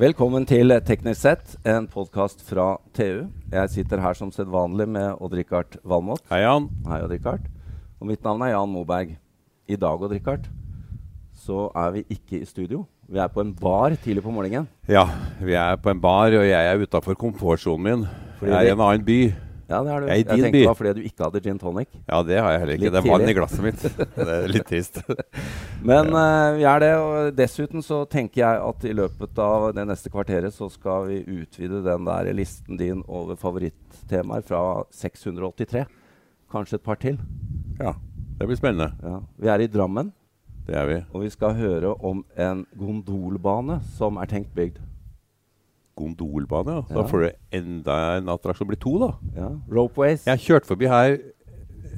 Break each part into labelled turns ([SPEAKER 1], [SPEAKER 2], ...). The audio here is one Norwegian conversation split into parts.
[SPEAKER 1] Velkommen til Teknisk sett, en podkast fra TU. Jeg sitter her som sedvanlig med Odd-Rikard Valmot.
[SPEAKER 2] Hei, Jan.
[SPEAKER 1] Hei, Odd-Rikard. Og mitt navn er Jan Moberg. I dag, Odd-Rikard, så er vi ikke i studio. Vi er på en bar tidlig på morgenen.
[SPEAKER 2] Ja, vi er på en bar, og jeg er utafor komfortsonen min.
[SPEAKER 1] Fordi
[SPEAKER 2] jeg er i en annen by.
[SPEAKER 1] Ja, det er du.
[SPEAKER 2] Jeg
[SPEAKER 1] Jeg tenkte
[SPEAKER 2] by.
[SPEAKER 1] det var fordi du ikke hadde gin tonic.
[SPEAKER 2] Ja, det har jeg heller ikke.
[SPEAKER 1] Litt
[SPEAKER 2] det er vann i glasset mitt. Det er litt trist.
[SPEAKER 1] Men eh, vi er det, og dessuten så tenker jeg at i løpet av det neste kvarteret så skal vi utvide den der listen din over favorittemaer fra 683. Kanskje et par til.
[SPEAKER 2] Ja, det blir spennende.
[SPEAKER 1] Ja. Vi er i Drammen,
[SPEAKER 2] Det er vi.
[SPEAKER 1] og vi skal høre om en gondolbane som er tenkt bygd.
[SPEAKER 2] Gondolbane, ja.
[SPEAKER 1] Ja.
[SPEAKER 2] Da får du enda en attraksjon. Det blir to, da.
[SPEAKER 1] Ja. Ropeways.
[SPEAKER 2] Jeg har kjørt forbi her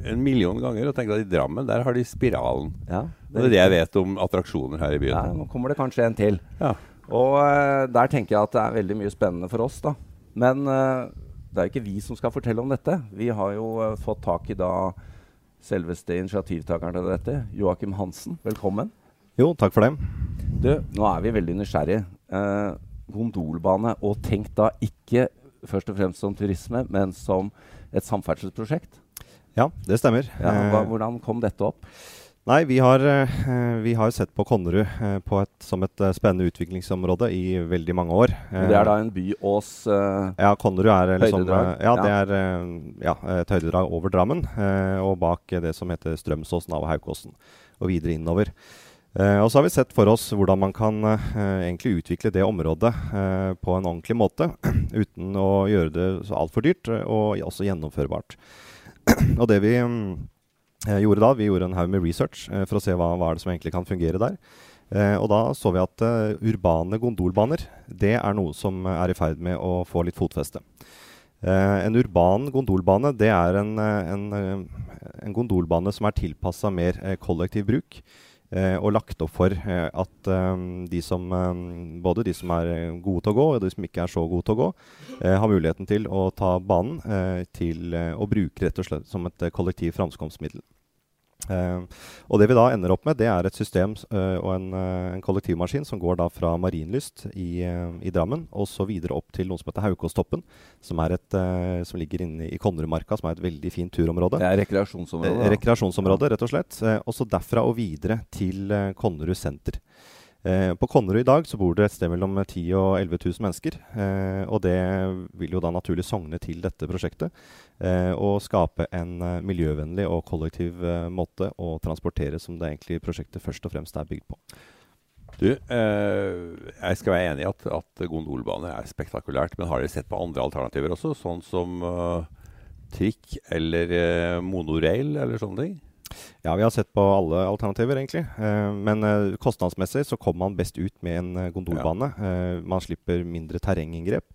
[SPEAKER 2] en million ganger og tenkt at i Drammen der har de Spiralen.
[SPEAKER 1] Ja,
[SPEAKER 2] Det er det jeg vet om attraksjoner her i
[SPEAKER 1] Ja,
[SPEAKER 2] byen.
[SPEAKER 1] nå kommer det kanskje en til.
[SPEAKER 2] Ja.
[SPEAKER 1] Og uh, der tenker jeg at det er veldig mye spennende for oss, da. Men uh, det er jo ikke vi som skal fortelle om dette. Vi har jo uh, fått tak i da selveste initiativtakeren til dette, Joakim Hansen. Velkommen.
[SPEAKER 3] Jo, takk for det.
[SPEAKER 1] Du, nå er vi veldig nysgjerrige. Eh, gondolbane, og tenk da ikke først og fremst som turisme, men som et samferdselsprosjekt.
[SPEAKER 3] Ja, det stemmer.
[SPEAKER 1] Ja, hva,
[SPEAKER 3] Eh,
[SPEAKER 1] hvordan kom dette opp?
[SPEAKER 3] nei, vi har, eh, vi har sett på Konnerud eh, på et, som et spennende utviklingsområde i veldig mange år.
[SPEAKER 1] Det er da en byås uh,
[SPEAKER 3] Ja, Konnerud er liksom
[SPEAKER 1] Høydedrag,
[SPEAKER 3] Ja,
[SPEAKER 1] ja.
[SPEAKER 3] det er ja, et høydedrag over Drammen. og bak det som heter Strømsåsen av Haukåsen. Og videre innover. Eh, og så har vi sett for oss hvordan man kan uh, egentlig utvikle det området uh, på en ordentlig måte. uten å gjøre det så altfor dyrt, og også gjennomførbart. og det vi eh, gjorde da, vi gjorde en haug med research for å se hva, hva er det som egentlig kan fungere der. Og da så vi at urbane gondolbaner det er noe som er i ferd med å få litt fotfeste. Uh, en urban gondolbane det er en, en, en gondolbane som er tilpassa mer uh, kollektiv bruk. Eh, og lagt opp for eh, at eh, de som, både de som er gode til å gå, og de som ikke er så gode til å gå, har muligheten til å ta banen til å bruke rett og slett som et kollektivt kollektiv framkomstmiddel. Eh, og det vi da ender opp med, det er et system eh, og en, eh, en kollektivmaskin som går da fra Marienlyst i, eh, i Drammen og så videre opp til noe som heter Haukåstoppen, som, er et, som ligger inne i Konnerudmarka, som er et veldig fint turområde.
[SPEAKER 1] Det er rekreasjonsområde.
[SPEAKER 3] Rekreasjonsområde, rett og slett. Og så derfra og videre til Konnerud senter. Eh, på Konnerud i dag så bor det et sted mellom 10 000 og 11 000 mennesker. Eh, og det vil jo da naturlig sogne til dette prosjektet. Eh, og skape en eh, miljøvennlig og kollektiv eh, måte å transportere som det egentlig prosjektet først og fremst er bygd på.
[SPEAKER 2] Du, eh, jeg skal være enig i at, at gondolbane er spektakulært, men har dere sett på andre alternativer også? Sånn som trikk eller monorail eller sånne ting?
[SPEAKER 3] Ja, vi har sett på alle alternativer, egentlig. Eh, men eh, kostnadsmessig så kommer man best ut med en eh, gondolbane. Eh, man slipper mindre terrenginngrep.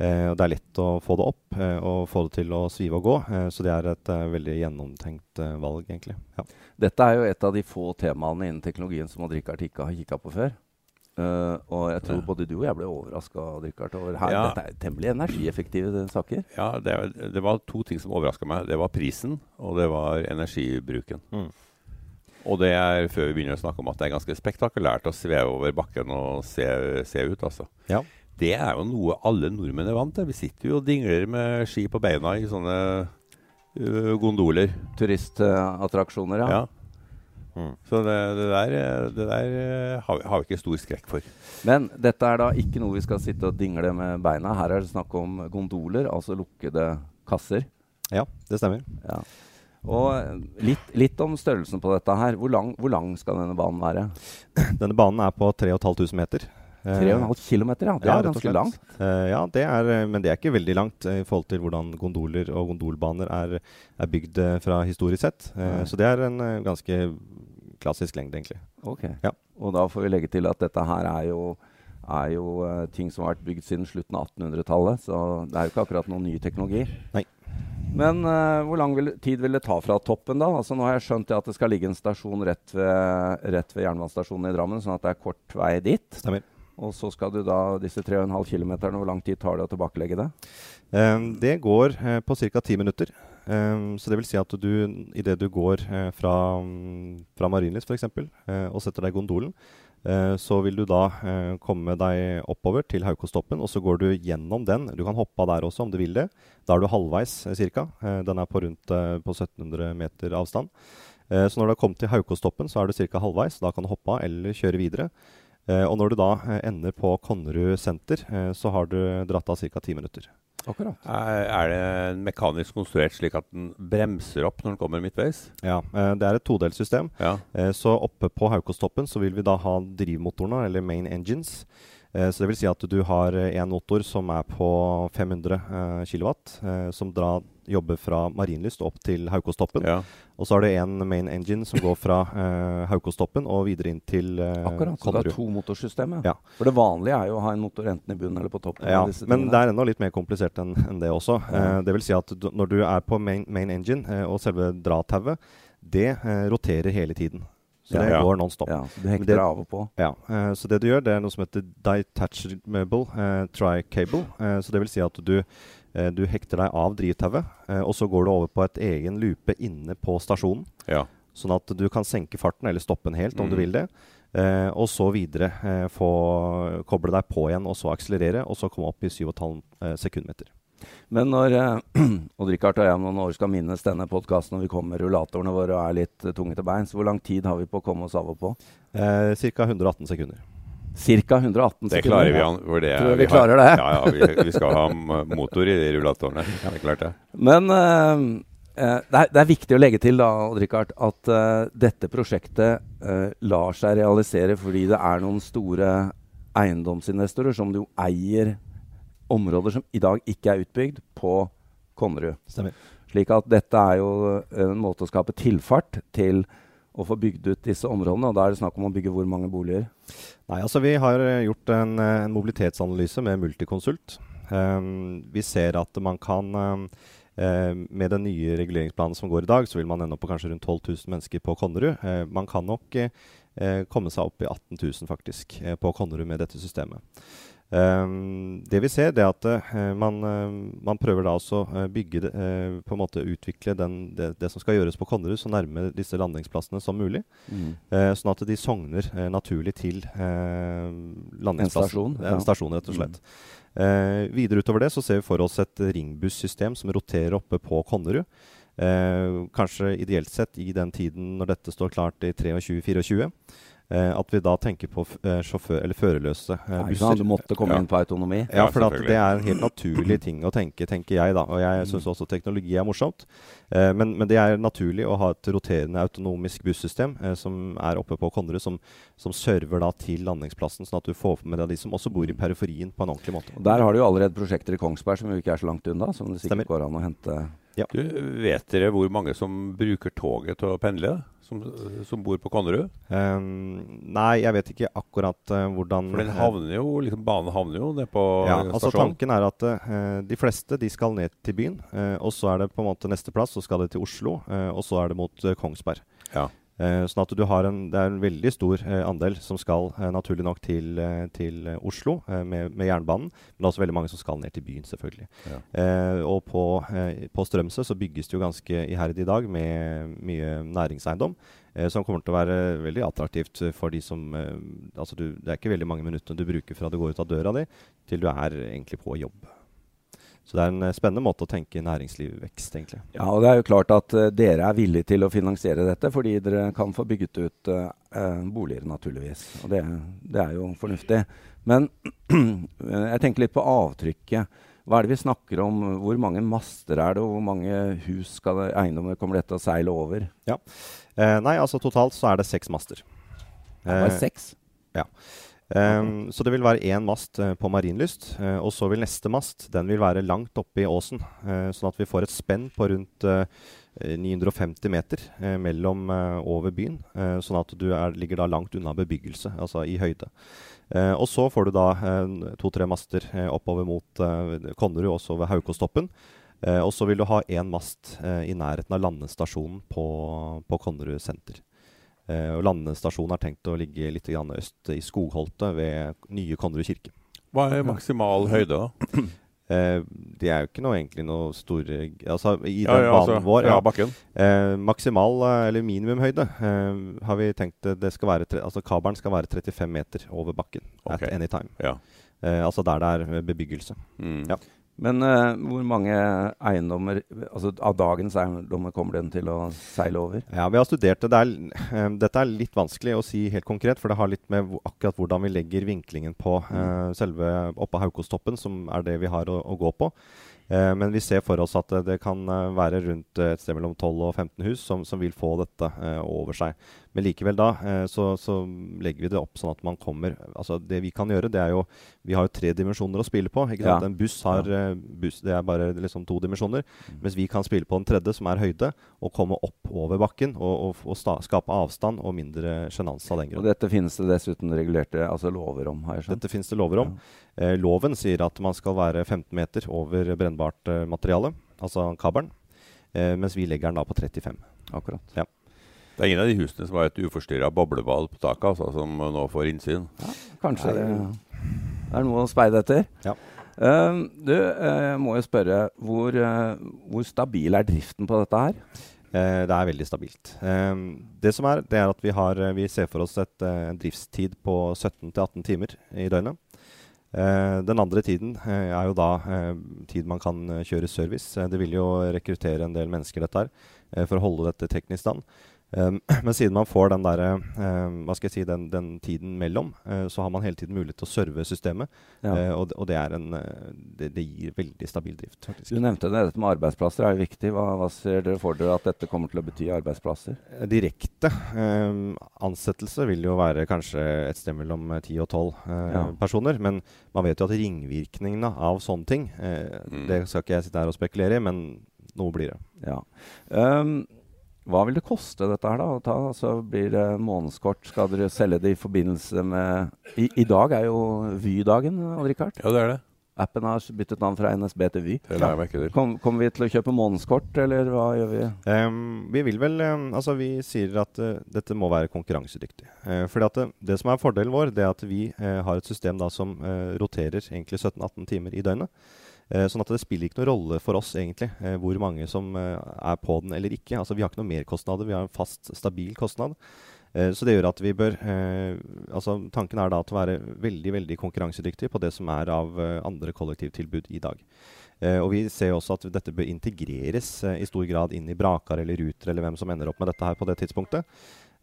[SPEAKER 3] Eh, og det er lett å få det opp og få det til å svive og gå. Så det er et veldig gjennomtenkt valg, egentlig. Ja.
[SPEAKER 1] Dette er jo et av de få temaene innen teknologien som Odd-Rikard ikke har kikka på før. Eh, og jeg tror
[SPEAKER 2] Ja.
[SPEAKER 1] både du og jeg ble overraska over her.
[SPEAKER 2] Ja.
[SPEAKER 1] Dette er temmelig energieffektive saker.
[SPEAKER 2] Ja, det, det var to ting som overraska meg. Det var prisen, og det var energibruken.
[SPEAKER 3] Mm.
[SPEAKER 2] Og det er før vi begynner å snakke om at det er ganske spektakulært å sveve over bakken og se, se ut, altså.
[SPEAKER 3] Ja.
[SPEAKER 2] Det er jo noe alle nordmenn er vant til. Vi sitter jo og dingler med ski på beina i sånne uh, gondoler.
[SPEAKER 1] Turistattraksjoner, ja.
[SPEAKER 2] Ja.
[SPEAKER 3] Mm.
[SPEAKER 2] Så det, det der, det der eh, har, vi, har vi ikke stor skrekk for.
[SPEAKER 1] Men dette er da ikke noe vi skal sitte og dingle med beina. Her er det snakk om gondoler, altså lukkede kasser.
[SPEAKER 3] ja, det stemmer.
[SPEAKER 1] Ja. Og litt, litt om størrelsen på dette her. Hvor lang, hvor lang skal denne banen være?
[SPEAKER 3] Denne banen er på 3500 meter. Eh,
[SPEAKER 1] 3,5 km, ja. Det
[SPEAKER 3] ja,
[SPEAKER 1] er ganske langt.
[SPEAKER 3] Eh, ja, det er, eh, men det er ikke veldig langt eh, i forhold til hvordan gondoler og gondolbaner er, er bygd eh, fra historisk sett. Eh,
[SPEAKER 1] Nei.
[SPEAKER 3] så det er en eh, ganske klassisk lengde, egentlig.
[SPEAKER 1] Ok.
[SPEAKER 3] Ja.
[SPEAKER 1] Og da får vi legge til at dette her er jo, er jo uh, ting som har vært bygd siden slutten av 1800-tallet. Så det er jo ikke akkurat noen ny teknologi.
[SPEAKER 3] Nei.
[SPEAKER 1] Men uh, hvor lang vil, tid vil det ta fra toppen, da? Altså Nå har jeg skjønt at det skal ligge en stasjon rett ved, rett ved jernbanestasjonen i Drammen, sånn at det er kort vei dit.
[SPEAKER 3] Stemmer.
[SPEAKER 1] Og så skal du da disse 3,5 km, hvor lang tid tar det å tilbakelegge det?
[SPEAKER 3] Um, det går uh, på ca. ti minutter. Um, så det vil si at du idet du går uh, fra, um, fra Marienlyst f.eks. Uh, og setter deg i gondolen, Eh, så vil du da eh, komme deg oppover til Haukostoppen, og så går du gjennom den. Du kan hoppe av der også om du vil det. Da er du halvveis eh, ca. den er på rundt på 1700 meter avstand. så når du har kommet til Haukostoppen, så er du ca. halvveis. Da kan du hoppe av eller kjøre videre. Og når du da ender på Konnerud senter, så har du dratt av ca. ti minutter.
[SPEAKER 2] Akkurat. Er, det mekanisk konstruert slik at den bremser opp når den kommer midtveis?
[SPEAKER 3] Ja, eh, det er et todelt system. Ja. Eh, så oppe på Haukostoppen så vil vi da ha drivmotorene, eller main engines. Eh, så det vil si at du har en motor som er på 500 kW, som drar jobber fra Marienlyst opp til Haukostoppen. Ja. Og så har du en main engine som går fra uh, Haukostoppen og videre inn til uh,
[SPEAKER 1] Akkurat, så det er to motorsystem, ja. For det vanlige er jo å ha en motor enten i bunnen eller på toppen.
[SPEAKER 3] Ja, men det er ennå litt mer komplisert enn en det også. Ja. Uh, det vil si at du, når du er på main, main engine uh, og selve dratauet, det roterer hele tiden. Så det ja, går non stop.
[SPEAKER 1] Ja, du hekter det, av og på.
[SPEAKER 3] Ja, uh, Så det du gjør, det er noe som heter detachable uh, tri-cable. Uh, så det vil si at du du hekter deg av drivtauet, eh, og så går du over på et egen lupe inne på stasjonen. Ja. Sånn at du kan senke farten, eller stoppe den helt om mm. du vil det. Eh, og så videre eh, få koble deg på igjen, og så akselerere, og så komme opp i 7,5 eh, sekundmeter.
[SPEAKER 1] Men når eh, Odd Rikard og jeg om noen år skal minnes denne podkasten når vi kommer med rullatorene våre og er litt tunge til beins, hvor lang tid har vi på å komme oss av og på?
[SPEAKER 3] Eh, Ca. 118 sekunder.
[SPEAKER 1] Ca. 118
[SPEAKER 2] sekunder. Det klarer vi. For det,
[SPEAKER 1] Tror vi, vi klarer det.
[SPEAKER 2] Ja, ja vi, vi, skal ha motor i de rullatorene. Ja, det er klart det.
[SPEAKER 1] Men uh, det, er, det, er, viktig å legge til da, Richard, at uh, dette prosjektet uh, lar seg realisere fordi det er noen store eiendomsinvestorer som jo eier områder som i dag ikke er utbygd, på Konnerud.
[SPEAKER 3] Stemmer.
[SPEAKER 1] Slik at dette er jo en måte å skape tilfart til å få bygd ut disse områdene. og Da er det snakk om å bygge hvor mange boliger?
[SPEAKER 3] Nei, altså Vi har eh, gjort en, eh, en mobilitetsanalyse med Multiconsult. Um, vi ser at man kan um, Med den nye reguleringsplanen som går i dag, så vil man ende opp på kanskje rundt 12 000 mennesker på Konnerud. Man kan nok komme seg opp i 18 000 faktisk på Konnerud med dette systemet. Um, det vi ser, det er at uh, man, uh, man, prøver da også å bygge på en måte utvikle den, det, det, som skal gjøres på Konnerud, så nærme disse landingsplassene som mulig. Mm. sånn at de sogner naturlig til landingsplassen.
[SPEAKER 1] En stasjon, ja.
[SPEAKER 3] en stasjon rett og slett. Mm. videre utover det så ser vi for oss et ringbussystem som roterer oppe på Konnerud. kanskje ideelt sett i den tiden når dette står klart i 23-24. Eh, at vi da tenker på eh, sjåfør, eller førerløse eh, busser.
[SPEAKER 1] Du måtte komme ja. inn på autonomi?
[SPEAKER 3] Ja, for det er en helt naturlig ting å tenke, tenker jeg. da. Og jeg syns også teknologi er morsomt. Eh, men, men, det er naturlig å ha et roterende autonomisk bussystem eh, som er oppe på Konnerud, som, som server da til landingsplassen, sånn at du får med deg de som også bor i periferien på en ordentlig måte.
[SPEAKER 1] Der har du jo allerede prosjekter i Kongsberg som jo ikke er så langt unna, som det sikkert Stemmer. går an å hente
[SPEAKER 2] ja. Du, vet dere hvor mange som bruker toget til å pendle? Som, som bor på Konnerud?
[SPEAKER 3] Um, nei, jeg vet ikke akkurat uh, hvordan
[SPEAKER 2] For den havner jo, liksom, Banen havner jo nede på
[SPEAKER 3] ja, stasjonen? Altså, tanken er at uh, de fleste de skal ned til byen. Uh, og så er det på en måte neste plass, så skal de til Oslo. og så er det mot Kongsberg. Ja. Eh, sånn at du har en, Det er en veldig stor eh, andel som skal eh, naturlig nok til, eh, til Oslo eh, med, med, jernbanen. Men det er også veldig mange som skal ned til byen, selvfølgelig. Ja. Eh, og på, på Strømsø så bygges det jo ganske iherdig i dag med mye næringseiendom. som kommer til å være veldig attraktivt for de som altså du, Det er ikke veldig mange minuttene du bruker fra du går ut av døra di til du er egentlig på jobb. Så det er en eh, spennende måte å tenke næringslivvekst, egentlig.
[SPEAKER 1] Ja, og det er jo klart at uh, dere er villige til å finansiere dette, fordi dere kan få bygget ut uh, boliger, naturligvis. Og det, det, er jo fornuftig. Men jeg tenker litt på avtrykket. Hva er det vi snakker om? Hvor mange master er det, og hvor mange hus skal det, eiendommer kommer dette å seile over?
[SPEAKER 3] Ja. nei, altså totalt så er det seks master.
[SPEAKER 1] Det var seks?
[SPEAKER 3] Ja. Um, så det vil være én mast uh, på Marienlyst. Uh, og så vil neste mast den vil være langt oppe i åsen. Uh, sånn at vi får et spenn på rundt 950 meter mellom over byen. sånn at du er, ligger da langt unna bebyggelse, altså i høyde. og så får du da to-tre master oppover mot Konnerud, også ved Haukostoppen. og så vil du ha én mast i nærheten av landestasjonen på, på Konnerud senter. Eh, og Landestasjonen har tenkt å ligge litt øst i Skogholtet ved nye Konnerud kirke.
[SPEAKER 2] Hva er maksimal høyde, da?
[SPEAKER 3] Eh, det er jo ikke noe, egentlig noe store Altså, i
[SPEAKER 2] Ja,
[SPEAKER 3] den
[SPEAKER 2] ja,
[SPEAKER 3] banen
[SPEAKER 2] altså,
[SPEAKER 3] vår
[SPEAKER 2] ja,
[SPEAKER 3] ja,
[SPEAKER 2] bakken.
[SPEAKER 3] eh, Maksimal, eh, eller minimumhøyde, eh, har vi tenkt eh, det skal være Altså kabelen skal være 35 meter over bakken
[SPEAKER 2] okay.
[SPEAKER 3] at any time.
[SPEAKER 2] Ja.
[SPEAKER 3] Eh, altså der det er bebyggelse.
[SPEAKER 2] Mm.
[SPEAKER 3] Ja.
[SPEAKER 1] Men uh, hvor mange eiendommer altså av dagens eiendommer kommer den til å seile over?
[SPEAKER 3] Ja, vi har studert det. det er, um, dette er litt vanskelig å si helt konkret, for det har litt med akkurat hvordan vi legger vinklingen på uh, selve oppå Haukostoppen, som er det vi har å, å gå på. Men vi ser for oss at det, det kan være rundt et sted mellom 12 og 15 hus som, som vil få dette over seg. Men likevel da eh, så, så legger vi det opp sånn at man kommer Altså det vi kan gjøre, det er jo Vi har jo tre dimensjoner å spille på. ikke?
[SPEAKER 1] Ja.
[SPEAKER 3] En buss har eh, buss, Det er bare liksom to dimensjoner.
[SPEAKER 1] Mm.
[SPEAKER 3] Mens vi kan spille på den tredje, som er høyde, og komme opp over bakken og, og, og sta, skape avstand og mindre sjenanse av den grunn.
[SPEAKER 1] Og dette finnes det dessuten regulerte altså lover om, har jeg skjønt.
[SPEAKER 3] Dette finnes det lover om. Eh, loven sier at man skal være 15 meter over brennbart eh, materiale, altså kabelen. Eh, mens vi legger den da på 35.
[SPEAKER 1] Akkurat.
[SPEAKER 2] Det er ingen av de husene som har et uforstyrra boblebad på taket, altså, som nå får innsyn.
[SPEAKER 1] Kanskje
[SPEAKER 3] Nei.
[SPEAKER 1] det, det er noe å speide etter.
[SPEAKER 3] Ja.
[SPEAKER 1] Uh, du, eh, jeg må jo spørre, hvor, uh, hvor stabil er driften på dette her?
[SPEAKER 3] Eh, det er veldig stabilt. Eh, det som er, det er at vi, har, vi ser for oss et, en driftstid på 17-18 timer i døgnet. Eh, den andre tiden er jo da tid man kan kjøre service. Det vil jo rekruttere en del mennesker dette her, for å holde dette teknisk stand. Um, men siden man får den, der, eh, hva skal jeg si, den, den tiden mellom, eh, så har man hele tiden mulighet til å serve systemet.
[SPEAKER 1] Ja.
[SPEAKER 3] Eh, og, det- og det, er en, eh, det, det gir veldig stabil drift. faktisk.
[SPEAKER 1] Du nevnte det, dette med arbeidsplasser er viktig. Hva, hva ser dere for dere at dette kommer til å bety arbeidsplasser?
[SPEAKER 3] Direkte eh, ansettelse vil jo være kanskje et sted mellom eh, 10 og 12 eh,
[SPEAKER 1] Ja.
[SPEAKER 3] personer. Men man vet jo at ringvirkningene av sånne ting
[SPEAKER 2] Mm.
[SPEAKER 3] Det skal ikke jeg sitte her og spekulere i, men noe blir det.
[SPEAKER 1] Ja. Um, hva vil det koste dette her, da? ta? Altså, blir det månedskort? Skal dere selge det i forbindelse med I, i dag er jo Vy-dagen, Odd-Rikard.
[SPEAKER 2] Ja, det er det.
[SPEAKER 1] Appen har byttet navn fra NSB til Vy.
[SPEAKER 2] Ja.
[SPEAKER 1] Kom, kommer vi til å kjøpe månedskort, eller hva gjør vi?
[SPEAKER 3] Um, vi vil vel um, Altså, vi sier at uh, dette må være konkurransedyktig. Uh, fordi at det, det som er fordelen vår, det er at vi uh, har et system da som uh, roterer egentlig 17-18 timer i døgnet. Eh, sånn at det spiller ikke noen rolle for oss egentlig eh, hvor mange som eh, er på den eller ikke. Altså Vi har ikke noen merkostnader, vi har en fast, stabil kostnad. Så det gjør at vi bør altså Tanken er da til å være veldig veldig konkurransedyktig på det som er av andre kollektivtilbud i dag. Og vi ser også at dette bør integreres i stor grad inn i Brakar eller Ruter eller hvem som ender opp med dette her på det tidspunktet.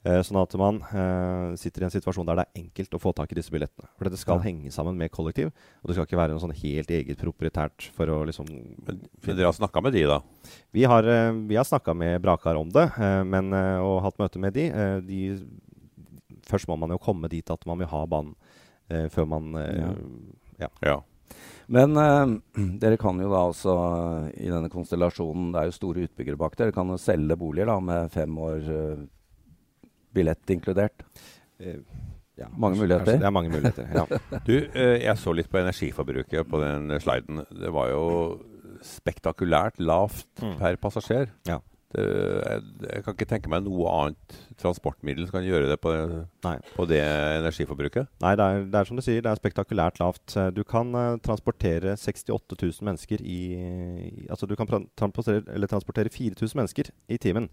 [SPEAKER 3] Eh, sånn at man eh, sitter i en situasjon der det er enkelt å få tak i disse billettene. For dette skal
[SPEAKER 1] Ja.
[SPEAKER 3] henge sammen med kollektiv, og det skal ikke være noe sånn helt eget proprietært for å liksom
[SPEAKER 2] Men, men dere har snakka med de, da?
[SPEAKER 3] Vi har, eh, har snakka med Brakar om det, eh, men, eh, og hatt møte med de. Eh, de. Først må man jo komme dit at man vil ha banen eh, før man eh, ja.
[SPEAKER 2] Ja.
[SPEAKER 1] Men eh, dere kan jo da også eh, i denne konstellasjonen Det er jo store utbyggere bak dere. Kan jo selge boliger da med fem år eh, billett inkludert.
[SPEAKER 3] Eh, ja,
[SPEAKER 1] Mange muligheter.
[SPEAKER 3] Det er mange muligheter. ja.
[SPEAKER 2] Du, eh, jeg så litt på energiforbruket på den sliden. Det var jo spektakulært lavt
[SPEAKER 3] Mm.
[SPEAKER 2] per passasjer.
[SPEAKER 3] Ja.
[SPEAKER 2] Det, jeg, jeg kan ikke tenke meg noe annet transportmiddel som kan gjøre det på, på det energiforbruket.
[SPEAKER 3] Nei, det er, det er som du sier, det er spektakulært lavt. Eh, Du kan uh, transportere 68 000 mennesker i, i Altså du kan transportere, eller transportere 4000 mennesker i timen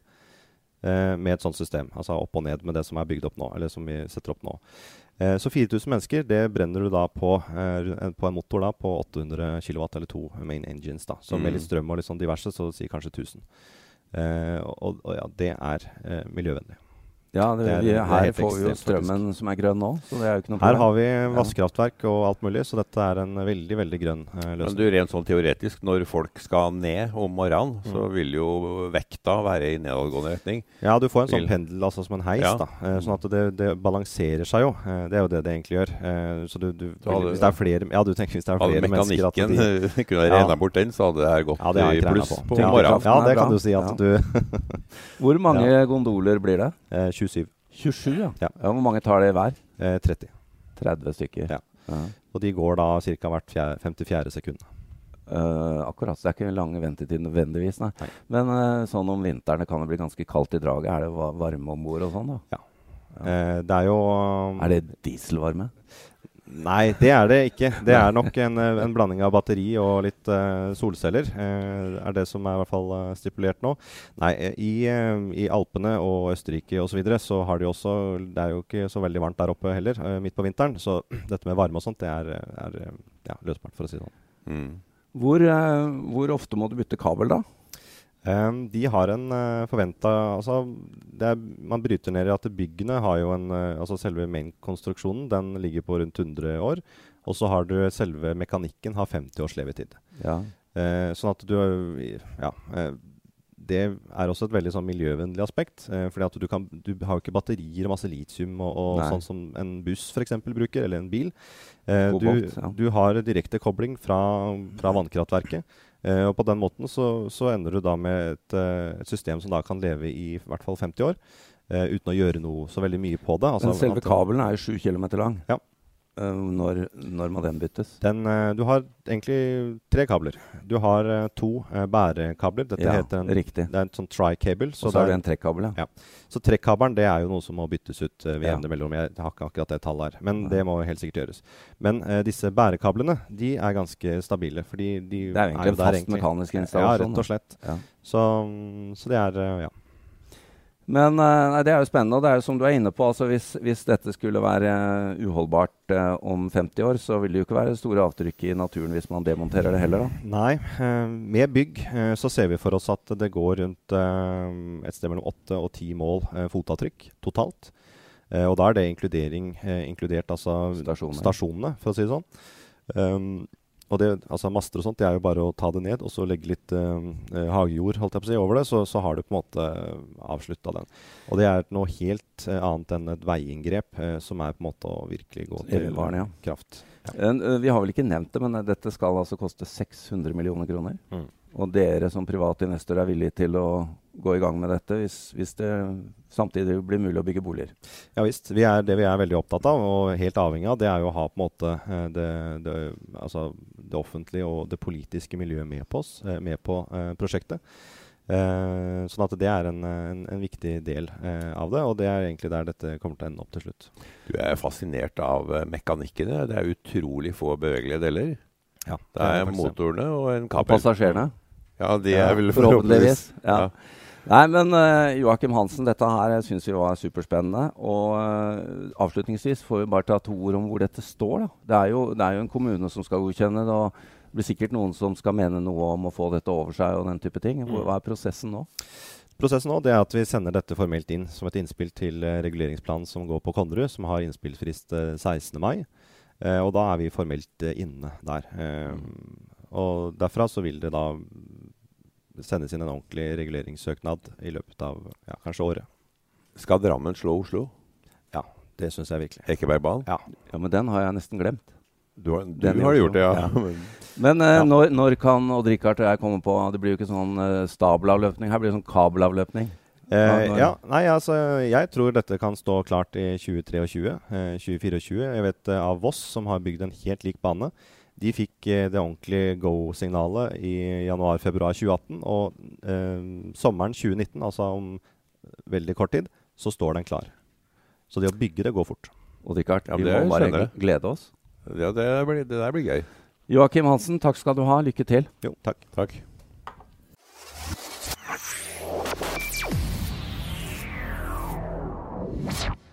[SPEAKER 3] eh, med et sånt system. Altså opp og ned med det som er bygd opp nå, eller som vi setter opp nå. Eh, så 4000 mennesker, det brenner du da på, eh, på en motor da på 800 kW, eller to main engines. da. Så med
[SPEAKER 2] Mm.
[SPEAKER 3] litt strøm og litt sånn diverse, så sier kanskje 1000. Eh, og, og ja, det er miljøvennlig.
[SPEAKER 1] Ja, det,
[SPEAKER 3] Det er-
[SPEAKER 1] vi,
[SPEAKER 3] er
[SPEAKER 1] her får vi jo
[SPEAKER 3] strømmen
[SPEAKER 1] strømmen som er grønn nå, så det er jo ikke noe
[SPEAKER 3] Her har vi vannkraftverk og alt mulig, så dette er en veldig veldig grønn eh,
[SPEAKER 2] Men du, rent sånn teoretisk, når folk skal ned om morgenen, så
[SPEAKER 3] Mm.
[SPEAKER 2] vil jo vekta være i nedadgående retning.
[SPEAKER 3] Ja, du får en sånn
[SPEAKER 2] Vil.
[SPEAKER 3] pendel, altså som en heis,
[SPEAKER 2] Ja.
[SPEAKER 3] da. Eh, sånn at det, det balanserer seg jo. Eh, det er jo det det egentlig gjør. Eh, så du, du,
[SPEAKER 2] Så hadde-
[SPEAKER 3] hvis det er flere Ja, du tenker hvis det er
[SPEAKER 2] Hadde
[SPEAKER 3] flere mennesker at
[SPEAKER 2] mekanikken
[SPEAKER 3] de,
[SPEAKER 2] kunne
[SPEAKER 3] Ja.
[SPEAKER 2] regna bort den, så hadde det her gått
[SPEAKER 3] Ja, det
[SPEAKER 2] i pluss
[SPEAKER 3] på.
[SPEAKER 2] på
[SPEAKER 3] Ja,
[SPEAKER 2] morgenen.
[SPEAKER 3] Ja, det kan du si at
[SPEAKER 1] Ja.
[SPEAKER 3] du
[SPEAKER 1] Hvor mange gondoler blir det?
[SPEAKER 3] Eh, 27.
[SPEAKER 1] 27, ja.
[SPEAKER 3] Ja.
[SPEAKER 1] Hvor mange tar det hver?
[SPEAKER 3] Eh, 30.
[SPEAKER 1] 30 stykker.
[SPEAKER 3] Ja.
[SPEAKER 1] Ja.
[SPEAKER 3] Og de går da ca. hvert fjerde, 54 sekund.
[SPEAKER 1] Uh, akkurat. Så det er ikke lang ventetid nødvendigvis, nei.
[SPEAKER 3] Nei.
[SPEAKER 1] Men uh, sånn om vinteren kan det bli ganske kaldt i draget. Er det varme om bord og sånn, da?
[SPEAKER 3] Ja. det er jo
[SPEAKER 1] Er det dieselvarme?
[SPEAKER 3] Nei, det er det ikke. Det er nok en, eh, en blanding av batteri og litt uh, solceller. Uh, er det som er i hvert fall uh, stipulert nå. Nei, i, i Alpene og Østerrike osv. Så, videre, så har de også Det er jo ikke så veldig varmt der oppe heller, midt på vinteren. Så dette med varme og sånt, det er, er ja, løsbart, for å si det sånn. Mm.
[SPEAKER 1] Hvor, hvor ofte må du bytte kabel, da?
[SPEAKER 3] Um, de har en uh, forventa altså, Man bryter ned i at byggene har jo en uh, altså Selve main-konstruksjonen den ligger på rundt 100 år. Og så har du selve mekanikken har 50 års levetid. Ja. Uh, sånn at du Ja. Uh, det er også et veldig sånn miljøvennlig aspekt. Eh, fordi at du, kan, du, har jo ikke batterier og masse litium og, og sånn som en buss for eksempel, bruker, eller en bil. Eh, Kobalt, du, ja. du, har direkte kobling fra, fra vannkraftverket. Eh, og på den måten så, så, ender du da med et, eh, et, system som da kan leve i i hvert fall 50 år. Eh, uten å gjøre noe så veldig mye på det.
[SPEAKER 1] Altså, Men selve kabelen er jo 7 km lang.
[SPEAKER 3] Ja.
[SPEAKER 1] Uh, når, når, må den byttes?
[SPEAKER 3] Den, uh, du har egentlig tre kabler. Du har uh, to bærekabler. Dette ja, heter en,
[SPEAKER 1] riktig.
[SPEAKER 3] Det er en sånn tri-cable.
[SPEAKER 1] Og så er det en trekkabel,
[SPEAKER 3] ja. ja. Så trekkabelen det er jo noe som må byttes ut ved jevne ja. mellomrom. Jeg har ikke akkurat det tallet her, men det må helt sikkert gjøres. Men disse bærekablene de er ganske stabile. fordi de
[SPEAKER 1] Det er egentlig egentlig en fast egentlig. mekanisk installasjon.
[SPEAKER 3] Ja, rett og slett. Så, så, det er ja.
[SPEAKER 1] Men eh, nei, det er jo spennende. og det er jo som du er inne på, altså hvis, hvis dette skulle være uh, uholdbart uh, om 50 år, så vil det jo ikke være store avtrykk i naturen hvis man demonterer det heller. da.
[SPEAKER 3] Nei. Uh, med bygg så ser vi for oss at det går rundt et sted mellom 8 og 10 mål fotavtrykk totalt. og da er det inkludering, inkludert altså stasjonene. stasjonene, for å si det sånn. Um, og det, altså Master og sånt, det er jo bare å ta det ned og så legge litt eh, hagejord holdt jeg på å si, over det, så, så har du på en måte avslutta den. Og det er noe helt uh, annet enn et veiinngrep, eh, som er på en måte å virkelig gå til
[SPEAKER 1] Elvarn, ja.
[SPEAKER 3] kraft.
[SPEAKER 1] Ja. vi har vel ikke nevnt det, men dette skal altså koste 600 millioner kroner. Mm. Og dere som private investor er villige til å gå i gang med dette hvis, hvis, det samtidig blir mulig å bygge boliger?
[SPEAKER 3] Ja visst. Vi er, det vi er veldig opptatt av og helt avhengig av, det er jo å ha på en måte eh, det, det, altså det offentlige og det politiske miljøet med på oss, eh, med på eh, prosjektet. Eh, sånn at det er en, en, en viktig del eh, av det, og det er egentlig der dette kommer til å ende opp til slutt.
[SPEAKER 2] Du er fascinert av mekanikkene. Det er utrolig få bevegelige deler. Ja, det, det er, er motorene og en kabel.
[SPEAKER 1] Og passasjerene.
[SPEAKER 2] Ja, de er vel
[SPEAKER 1] forhåpentligvis. Ja. Nei, men uh, Joakim Hansen, dette her syns vi var superspennende. Og uh, avslutningsvis får vi bare ta to ord om hvor dette står. Det er, jo, det er jo en kommune som skal godkjenne det. og det blir sikkert noen som skal mene noe om å få dette over seg. og den type ting. Hva er prosessen nå?
[SPEAKER 3] Prosessen nå det er at Vi sender dette formelt inn som et innspill til uh, reguleringsplanen som går på Konnerud, som har innspillsfrist uh, 16. mai. og da er vi formelt inne der. og Derfra så vil det da sendes inn en ordentlig reguleringssøknad i løpet av ja, kanskje året.
[SPEAKER 2] Skal Drammen slå Oslo?
[SPEAKER 3] Ja, det syns jeg virkelig.
[SPEAKER 2] Ekebergbanen?
[SPEAKER 1] Ja. ja, men den har jeg nesten glemt.
[SPEAKER 2] Du har, du har gjort det, ja. ja.
[SPEAKER 1] Men eh, ja. Når, når, kan Odd Rikard og jeg komme på Det blir jo ikke sånn eh, stabelavløpning, her blir det sånn kabelavløpning.
[SPEAKER 3] Eh, ja, nei, altså Jeg tror dette kan stå klart i 2023. Eh, 2024. Jeg vet eh, av Voss, som har bygd en helt lik bane. De fikk eh, det ordentlige go-signalet i januar-februar 2018. Og eh, sommeren 2019, altså om veldig kort tid, så står den klar. Så det å bygge det går fort.
[SPEAKER 1] Og det Richard, ja, vi må bare glede oss.
[SPEAKER 2] Ja, det, blir, det der blir gøy.
[SPEAKER 1] Joakim Hansen, takk skal du ha. Lykke til.
[SPEAKER 3] Jo, takk.
[SPEAKER 2] takk. you